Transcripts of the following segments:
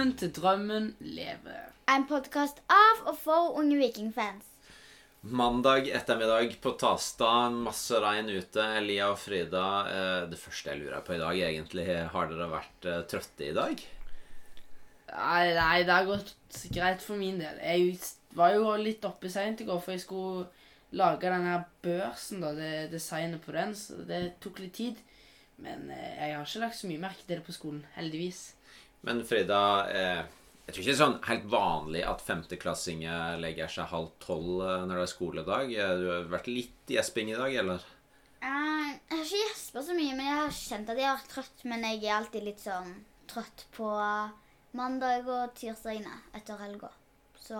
Velkommen til Drømmen lever. En podkast av og for unge vikingfans. Mandag ettermiddag på Tasta, masse regn ute. Elia og Frida, eh, det første jeg lurer på i dag, egentlig, har dere vært eh, trøtte i dag? Nei, nei, det har gått greit for min del. Jeg var jo litt oppe seint i går, for jeg skulle lage den her børsen, da, det designet på den, så det tok litt tid. Men eh, jeg har ikke lagt så mye merke til det på skolen, heldigvis. Men Frida, eh, jeg tror ikke det er sånn helt vanlig at femteklassinger legger seg halv tolv eh, når det er skoledag. Eh, Du har vært litt gjesping i dag, eller? Eh, jeg har ikke gjespa så mye, men jeg har kjent at jeg har vært trøtt. Men jeg er alltid litt sånn trøtt på mandag og tirsdagene etter helga. Så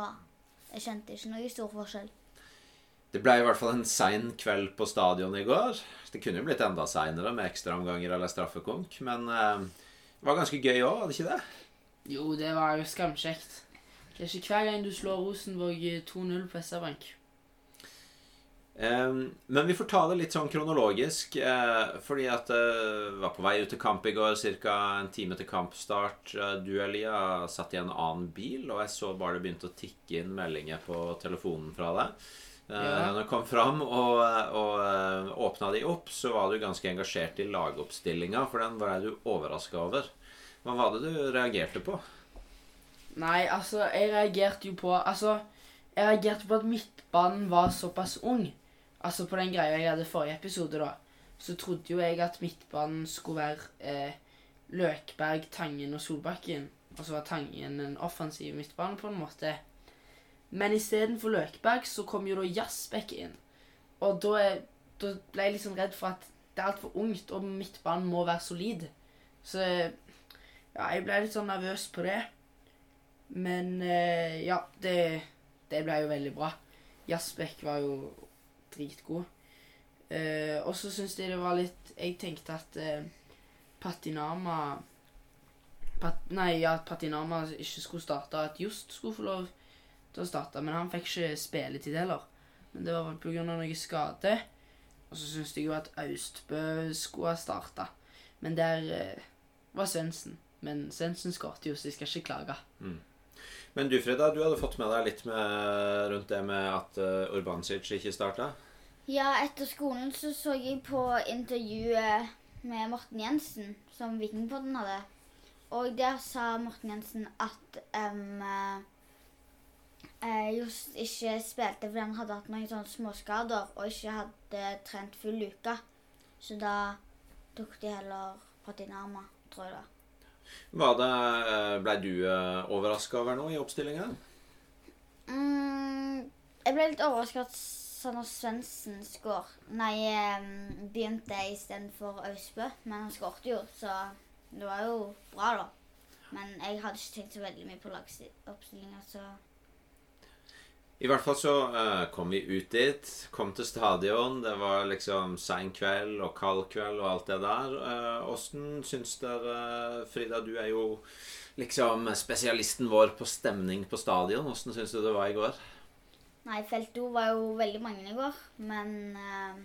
jeg kjente ikke noe stor forskjell. Det ble i hvert fall en sein kveld på stadion i går. Det kunne jo blitt enda seinere med ekstraomganger eller straffekonk, men eh, det var ganske gøy òg, var det ikke det? Jo, det var jo skamkjekt. Det er ikke hver gang du slår Rosenborg 2-0 på SR-Bank. Um, men vi får ta det litt sånn kronologisk. uh, fordi at jeg var på vei ut til kamp i går, ca. en time til kampstart. Uh, Du, Elia, satt i en annen bil, og jeg så bare det begynte å tikke inn meldinger på telefonen fra deg. Eh, Ja. Når jeg kom fram og, og eh, åpna de opp, så var du ganske engasjert i lagoppstillinga, for den var du overraska over. Hva var det du reagerte på? Nei, altså, jeg reagerte jo på Altså, jeg reagerte på at midtbanen var såpass ung. Altså, på den greia jeg hadde forrige episode, da, så trodde jo jeg at midtbanen skulle være eh, Løkberg, Tangen og Solbakken. Og så var Tangen en offensiv midtbane, på en måte. Men istedenfor Løkberg så kom jo da Jazzbekk inn. Og da, da ble jeg liksom redd for at det er altfor ungt, og midtbanen må være solid. Så ja, jeg ble litt sånn nervøs på det. Men eh, ja, det, det ble jo veldig bra. Jazzbekk var jo dritgod. Eh, og så syns jeg det var litt Jeg tenkte at eh, Patinama Pat, Nei, ja, at Patinama ikke skulle starte, at Just skulle få lov til å starte. Men han fikk ikke spilletid heller. Men det var vel pga. noe skade. Og så syns jeg jo at Austbø skulle ha starta. Men der eh, var Svendsen. Men Svendsen skåret jo, så jeg skal ikke klage. Men du, Freda, du hadde fått med deg litt med, rundt det med at uh, Urbansic ikke starta? Ja, etter skolen så så jeg på intervjuet med Morten Jensen, som Vikingpodden hadde. Og der sa Morten Jensen at um, eh, Just ikke spilte fordi han hadde hatt noen sånne småskader og ikke hadde trent full uke. Så da tok de heller Patinama, tror jeg det var. Det, eh, Ble du uh, overraska over noe i oppstillinga? Mm, jeg ble litt overrasket at Sander Svendsen skår. Nei, begynte istedenfor Austbø. Men han skårte jo, så det var jo bra, da. Men jeg hadde ikke tenkt så veldig mye på lagoppstillinga, så I hvert fall så uh, kom vi ut dit, kom til stadion. Det var liksom sein kveld og kald kveld og alt det der. Åssen uh, syns dere Frida, du er jo liksom spesialisten vår på stemning på stadion. Åssen syns du det var i går? Nei, felt O var jo veldig mange i går. Men uh,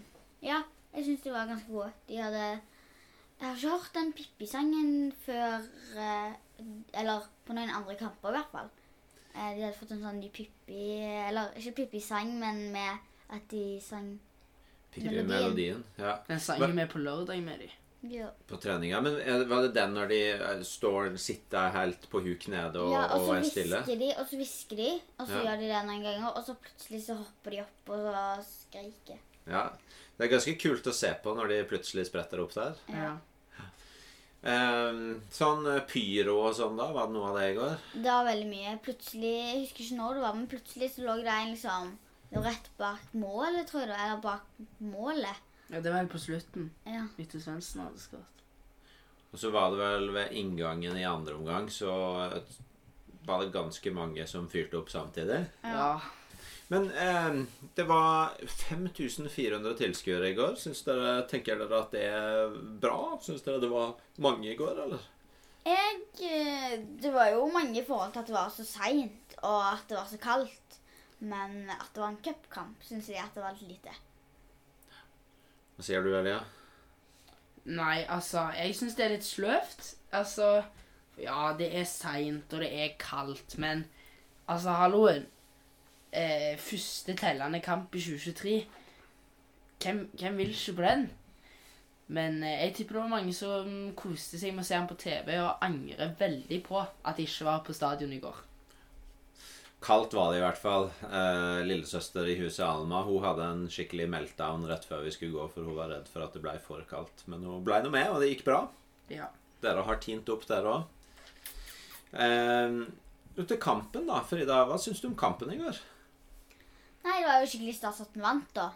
ja, jeg syns de var ganske gode. De hadde Jeg har ikke hørt den Pippi-sangen før eh, Eller på noen andre kamper, i hvert fall. Eh, de hadde fått en sånn ny Pippi Eller ikke Pippi-sang, men med at de sang Melodien. Melodien. Ja. Den sang jo med på lørdag med de. ja. På treninga. Men var det den når de eh, står, sitter helt på huk nede og, ja, og og er stille? de, og så hvisker de, og så Ja. gjør de det noen ganger, og så plutselig så hopper de opp og skriker. Ja. Det er ganske kult å se på når de plutselig spretter opp der. Ja. Ehm, sånn eh, pyro og sånn, da? Var det noe av det i går? Det var veldig mye. Plutselig, Jeg husker ikke når det var, men plutselig så lå det en liksom rett bak målet, tror jeg det var. Eller bak målet. ja, det var jo på slutten. Ja. Etter Svendsen hadde skåret. Og så var det vel ved inngangen i andre omgang, så eh, var det ganske mange som fyrte opp samtidig. Ja. Men eh, det var 5400 tilskuere i går. Syns dere, tenker dere at det er bra? Syns dere det var mange i går, eller? Jeg eh, Det var jo mange i forhold til at det var så seint, og at det var så kaldt. Men at det var en cupkamp, syns jeg at det var litt lite. Hva sier du, Elia? Nei, altså, jeg syns det er litt sløvt. Altså, Ja, det er seint, og det er kaldt, men altså, halloen. Eh, første tellende kamp i 2023. Hvem, hvem vil ikke på den? Men eh, jeg tipper det var mange som koste seg med å se han på TV og angrer veldig på at de ikke var på stadion i går. Kaldt var det i hvert fall. Eh, lillesøster i huset Alma hun hadde en skikkelig meltdown rett før vi skulle gå, for hun var redd for at det ble for kaldt. Men hun ble nå med, og det gikk bra. Ja. Dere har tint opp, dere òg. Eh, til kampen, da. Frida, hva syns du om kampen i går? Nei, det var jo skikkelig stas at den vant, da.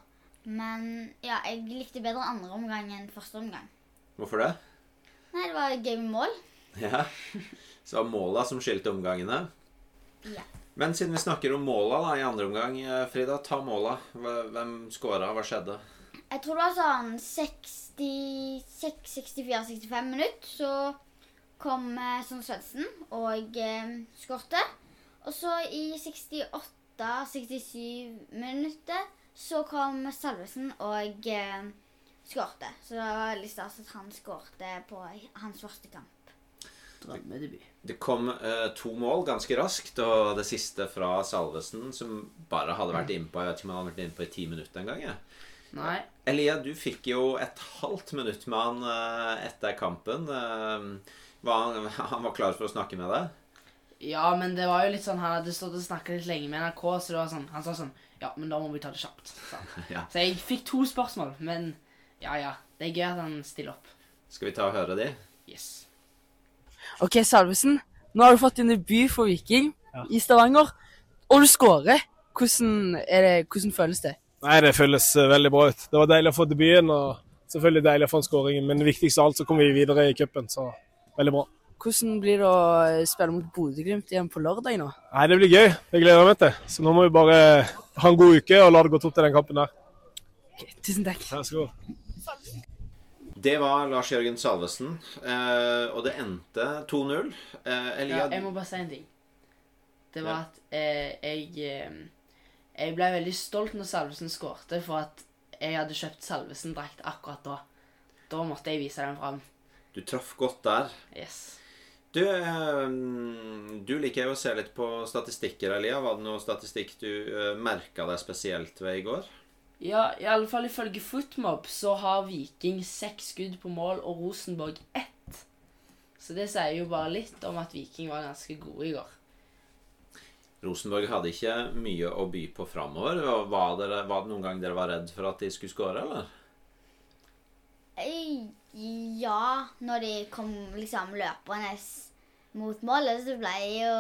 Men ja, jeg likte bedre andre omgang enn første omgang. Hvorfor det? Nei, det var gøy med mål. Ja. Så var måla som skilte omgangene. Ja. Men siden vi snakker om måla da, i andre omgang, eh, Frida, ta måla. Hvem skåra? Hva skjedde? Jeg tror det var sånn 64-65 minutter, så kom eh, Sånn Svendsen og eh, skårte. Og så i 68-67 minutter så kom Salvesen og eh, skårte. Så det var veldig stas at han skårte på hans første kamp. Drømmedebut. Det kom eh, to mål ganske raskt, og det siste fra Salvesen, som bare hadde vært innpå Jeg vet ikke om han hadde vært innpå i ti minutter en gang. jeg. Nei. Elia, du fikk jo et halvt minutt med han eh, etter kampen. Eh, var han, han var klar for å snakke med deg? Ja, men det var jo litt sånn Han hadde stått og snakka litt lenge med NRK, så det var sånn Han sa sånn Ja, men da må vi ta det kjapt. Så. Ja. Så jeg fikk to spørsmål, men ja, ja. Det er gøy at han stiller opp. Skal vi ta og høre de? Yes. Ok, Salvesen. Nå har du fått din debut for Viking Ja. i Stavanger, og du skårer. Hvordan, er det, hvordan føles det? Nei, det føles eh, veldig bra ut. Det var deilig å få debuten, og selvfølgelig deilig å få en skåring. Men viktigst av alt så kom vi videre i cupen, så veldig bra. Hvordan blir det å spille mot Bodø-Glimt igjen på lørdag nå? Nei, det blir gøy. Det gleder jeg meg til. Så nå må vi bare ha en god uke og la det gå opp til den kampen der. Okay, tusen takk. Vær så god. Det var Lars Jørgen Salvesen, eh, og det endte 2-0. Eh, Elia, Ja, jeg må bare si en ting. Det var Ja. at eh, jeg eh, Jeg ble veldig stolt når Salvesen skårte, for at jeg hadde kjøpt Salvesen-drakt akkurat da. Da måtte jeg vise den fram. du traff godt der. Yes. Du, eh, du liker jo å se litt på statistikker, Elia. Var det noe statistikk du eh, merka deg spesielt ved i går? Ja, i alle fall ifølge Footmob så har Viking seks skudd på mål og Rosenborg ett. Så det sier jo bare litt om at Viking var ganske gode i går. Rosenborg hadde ikke mye å by på framover. Var, var det noen gang dere var redd for at de skulle skåre, eller? Eh, Ja, når de kom liksom løpende mot målet, så ble jeg jo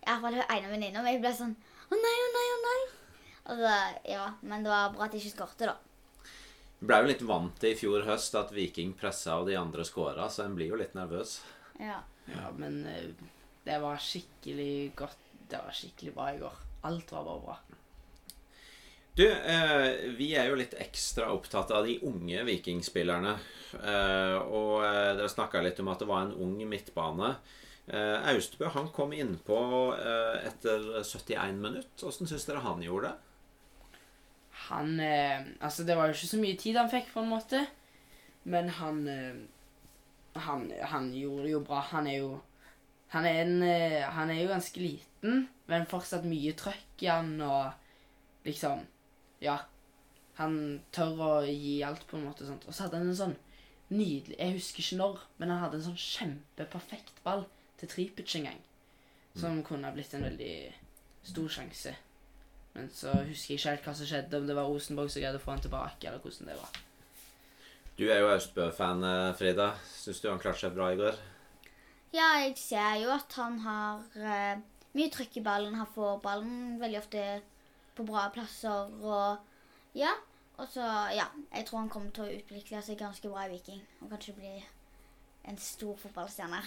I hvert fall en av venninnene mi ble sånn Å nei, å nei, å nei. Altså, ja, Men det var bra at de ikke skårte, da. Du ble jo litt vant til i fjor høst at Viking pressa og de andre skåra, så en blir jo litt nervøs. Ja. Ja, men eh, det var skikkelig godt. Det var skikkelig bra i går. Alt var bare bra. Du, eh, vi er jo litt ekstra opptatt av de unge vikingspillerne. Eh, og eh, dere snakka litt om at det var en ung midtbane. Eh, Austbø han kom innpå eh, etter 71 minutt. Åssen syns dere han gjorde det? Han eh, Altså, det var jo ikke så mye tid han fikk, på en måte. Men han eh, han, han gjorde det jo bra. Han er jo han er, en, han er jo ganske liten, men fortsatt mye trøkk i han, og liksom Ja. Han tør å gi alt, på en måte. sånt. Og så hadde han en sånn nydelig Jeg husker ikke når, men han hadde en sånn kjempeperfekt ball til Tripic en gang. Som kunne ha blitt en veldig stor sjanse. Men så husker jeg ikke helt hva som skjedde, om det var Rosenborg som greide å få han tilbake, eller hvordan det var. Du er jo Austbø-fan, eh, Frida. Syns du han klarte seg bra i går? ja, jeg ser jo at han har uh, mye trykk i ballen. Han får ballen veldig ofte på bra plasser og Ja. Og så, ja. Jeg tror han kommer til å utvikle seg ganske bra i Viking. Og kanskje bli en stor fotballstjerne.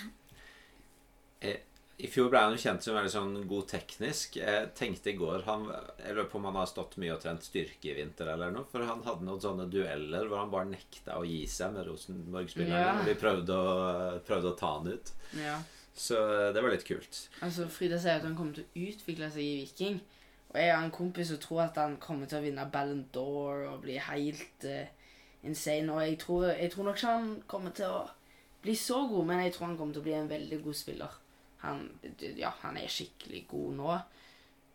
I fjor ble han jo kjent som veldig sånn god teknisk. Jeg tenkte i går han, Jeg lurer på om han har stått mye og trent styrke i vinter eller noe. For han hadde noen sånne dueller hvor han bare nekta å gi seg med Rosenborg-spillerne. Ja. Vi prøvde å, prøvde å ta han ut. Ja. Så eh, det var litt kult. Altså, Frida sier at han kommer til å utvikle seg i Viking. Og jeg har en kompis som tror at han kommer til å vinne Ballon d'Or og bli helt uh, insane. Og jeg tror, jeg tror nok ikke han kommer til å bli så god, men jeg tror han kommer til å bli en veldig god spiller. Han, ja, han er skikkelig god nå,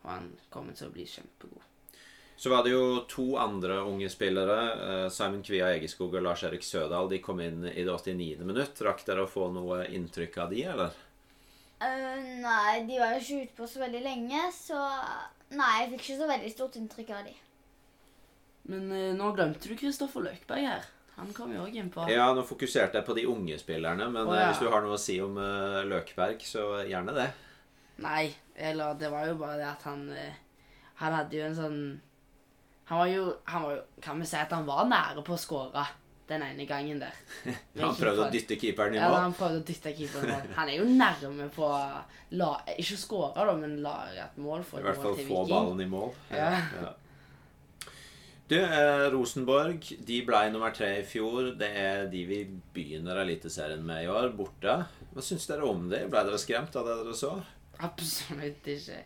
og han kommer til å bli kjempegod. Så var det jo to andre unge spillere. eh, Simon Kvia Egeskog og Lars Erik Sødal. De kom inn i det 89. minutt. Rakk dere å få noe inntrykk av de, eller? Uh, nei, de var jo ikke ute på så veldig lenge, så Nei, jeg fikk ikke så veldig stort inntrykk av de. Men eh, nå glemte du Kristoffer Løkberg her. Han kom jo òg innpå. Ja, nå fokuserte jeg på de unge spillerne, men Å, eh, ja. hvis du har noe å si om eh, Løkberg, så gjerne det. Nei, eller det var jo bare det at han eh, Han hadde jo en sånn Han var jo, han var jo Kan vi si at han var nære på å skåre den ene gangen der. Han prøvde å dytte keeperen i Ja, mål. han prøvde å dytte keeperen i mål. Han er jo nærme på la, Ikke skåre, da, men lage et mål for I hvert fall få ballen i mål. Ja. Du, eh, Rosenborg de ble nummer tre i fjor. Det er de vi begynner Eliteserien med i år, borte. Hva syns dere om det? Ble dere skremt av det dere så? Absolutt ikke.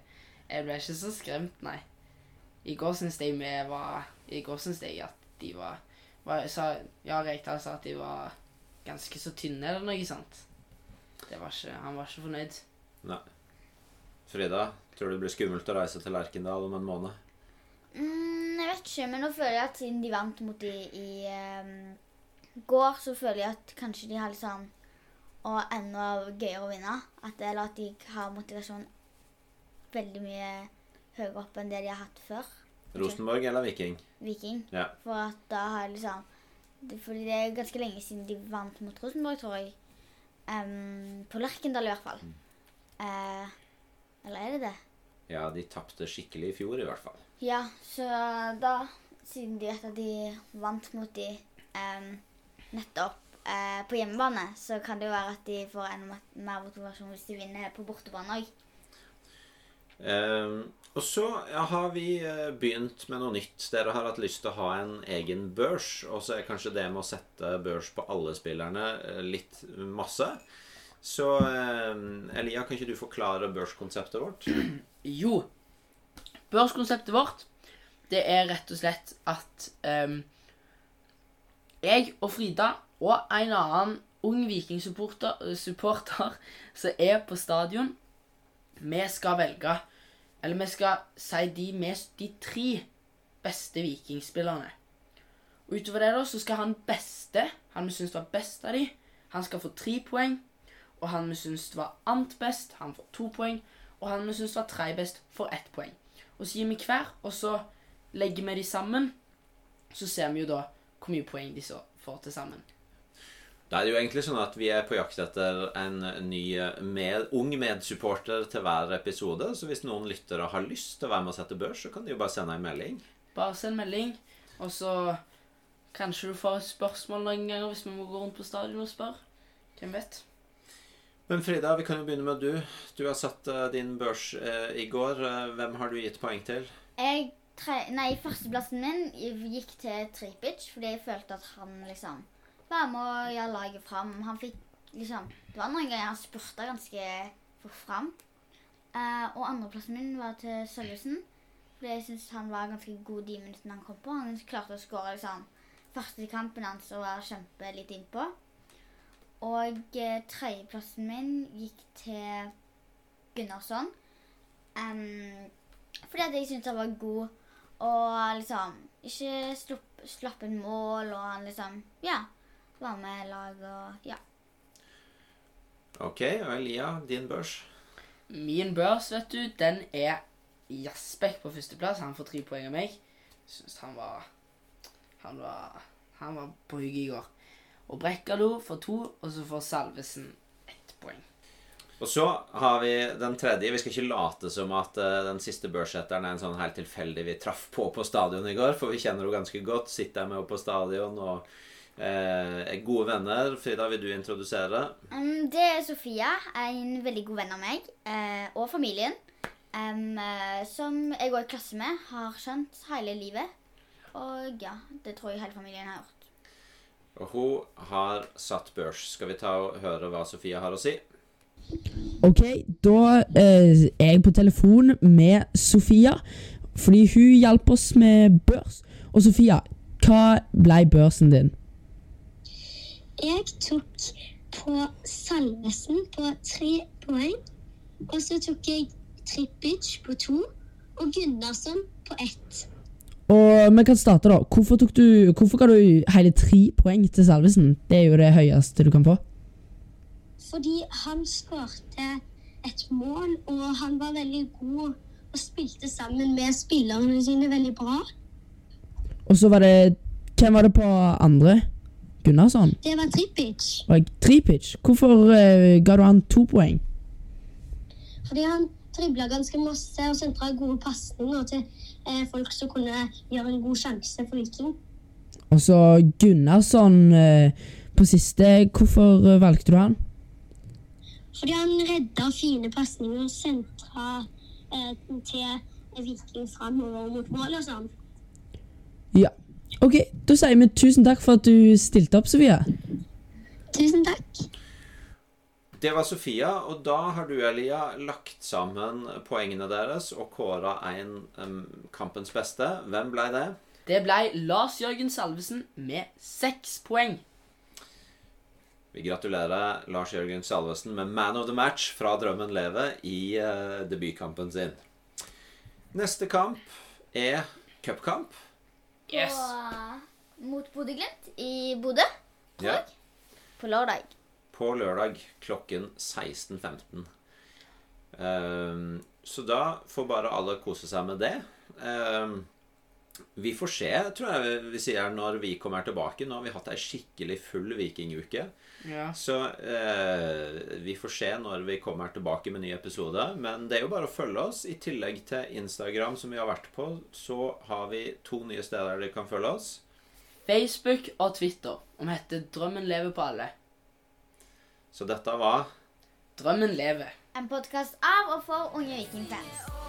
Jeg ble ikke så skremt, nei. I går syns jeg vi var I går syns jeg at de var, var sa, Ja, Rekdal sa at de var ganske så tynne, eller noe sånt. Det var ikke, han var ikke fornøyd. Nei. Frida, tror du det blir skummelt å reise til Lerkendal om en måned? Mm, jeg vet ikke, men nå føler jeg at siden de vant mot de i um, går, så føler jeg at kanskje de har litt sånn Og enda gøyere å vinne. At, eller at de har motivasjon veldig mye høyere opp enn det de har hatt før. Rosenborg eller Viking? Viking. Ja. For at da har liksom det, Fordi det er ganske lenge siden de vant mot Rosenborg, tror jeg. Um, på Lerkendal, i hvert fall. Eh, eller er det det? Ja, de tapte skikkelig i fjor, i hvert fall. Ja, så da, siden de vet at de vant mot de um, nettopp uh, på hjemmebane, så kan det jo være at de får enda mer- motivasjon hvis de vinner på bortebane òg. Og så har vi eh, begynt med noe nytt. Dere har hatt lyst til å ha en egen børs. Og så er kanskje det med å sette børs på alle spillerne eh, litt masse. Så eh, Elia, kan ikke du forklare børskonseptet vårt? Jo. Børskonseptet vårt, det er rett og slett at um, jeg og Frida og en annen ung vikingsupporter som er på stadion, vi skal velge Eller vi skal si de, mest, de tre beste vikingspillerne. Og utover det da, så skal han beste, han vi syns var best av de, han skal få tre poeng. Og han vi syns var ant best, han får to poeng. Og han vi syns var tre best, får ett poeng. Og så gir vi hver, og så legger vi de sammen. Så ser vi jo da hvor mye poeng de så får til sammen. Da er det jo egentlig sånn at vi er på jakt etter en ny med, ung medsupporter til hver episode. Så hvis noen lyttere har lyst til å være med og sette børs, så kan de jo bare sende en melding. Bare send melding, og så kanskje du får et spørsmål noen ganger hvis vi må gå rundt på stadion og spørre. Hvem vet? Men Frida, vi kan jo begynne med du. Du har satt eh, din børs eh, i går. Eh, hvem har du gitt poeng til? Jeg tre, nei, Førsteplassen min gikk til Tripic fordi jeg følte at han liksom var med å gjøre laget fram. Han fikk liksom Det var noen ganger han spurta ganske fort fram. Uh, og andreplassen min var til Sølvesen. Fordi jeg syns han var ganske god de minuttene han kom på. Han klarte å skåre liksom første kampen hans og var kjempe litt innpå. Og uh, tredjeplassen min gikk til Gunnarsson. Um, fordi at jeg syntes han var god og liksom ikke slapp, slapp en mål, og han liksom Ja. Var med lag og Ja. Ok, og Elia, din børs? Min børs, vet du, den er Jasbekk på førsteplass. Han får tre poeng av meg. Syns han var Han var Han var på hugget i går. Og Brekkalo får to, og så får Salvesen ett poeng. Og så har vi den tredje. Vi skal ikke late som at eh, den siste børssetteren er en sånn helt tilfeldig vi traff på på stadion i går, for vi kjenner henne ganske godt. Sitter med henne på stadion og eh, gode venner. Frida, vil du introdusere? Um, det er Sofia, en veldig god venn av meg, eh, og familien. eh, som jeg går i klasse med, har skjønt hele livet. Og ja, det tror jeg hele familien har gjort. Og hun har satt børs. Skal vi ta og høre hva Sofia har å si? Ok, da eh, er jeg på telefon med Sofia, fordi hun hjalp oss med børs. Og Sofia, hva ble børsen din? Jeg tok på Salvesen på tre poeng. Og så tok jeg Trippic på to og Gunnarsson på ett. Og vi kan starte, da. Hvorfor, tok du, hvorfor ga du hele tre poeng til Salvesen? Det er jo det høyeste du kan få. Fordi han skårte et mål, og han var veldig god og spilte sammen med spillerne sine veldig bra. Og så var det Hvem var det på andre? Gunnarsson? Det var Tripic. Og Tripic. Hvorfor uh, ga du han to poeng? Fordi han dribla ganske masse og sentra gode pasninger til uh, folk som kunne gjøre en god sjanse for Viking. Og så Gunnarsson uh, på siste. Hvorfor eh, valgte du han? Fordi han redda fine pasninger og sentra eh, til Viking framover mot mål og sånn. Ja. OK, da sier vi tusen takk for at du stilte opp, Sofia. Tusen takk. Det var Sofia, og da har du, Elia, lagt sammen poengene deres og kåra en um, kampens beste. Hvem ble det? Det ble Lars Jørgen Salvesen med seks poeng. Vi gratulerer Lars Jørgen Salvesen med Man of the Match fra Drømmen leve i uh, debutkampen sin. Neste kamp er cupkamp. Yes. Mot Bodø-Glimt i Bodø Ja, på lørdag. på lørdag klokken 16.15. Ehm, så da får bare alle kose seg med det. Ehm, vi får se, tror jeg vi sier, når vi kommer tilbake. Nå har vi hatt ei skikkelig full vikinguke. Ja. Så eh, vi får se når vi kommer tilbake med ny episode. Men det er jo bare å følge oss. I tillegg til Instagram, som vi har vært på, så har vi to nye steder dere kan følge oss. Facebook og Twitter. Og vi heter Drømmen lever på alle. Så dette var Drømmen lever. En podkast av og for unge vikingfans.